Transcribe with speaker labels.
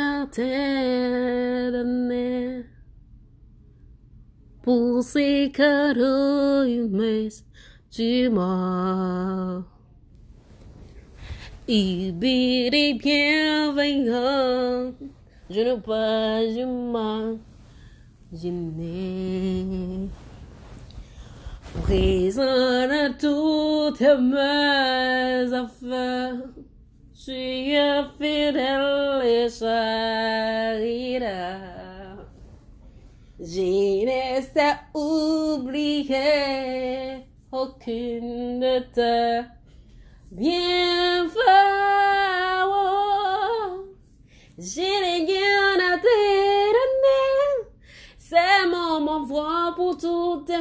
Speaker 1: à t'aider pour ces cadeaux humains m'as. Il est bienveillant, je ne pas imaginer. Présent toutes mes affaires, et charitaire. Je ne oublier aucune de tes bienfaits. Je n'ai rien à te donner. C'est mon envoi pour toutes tes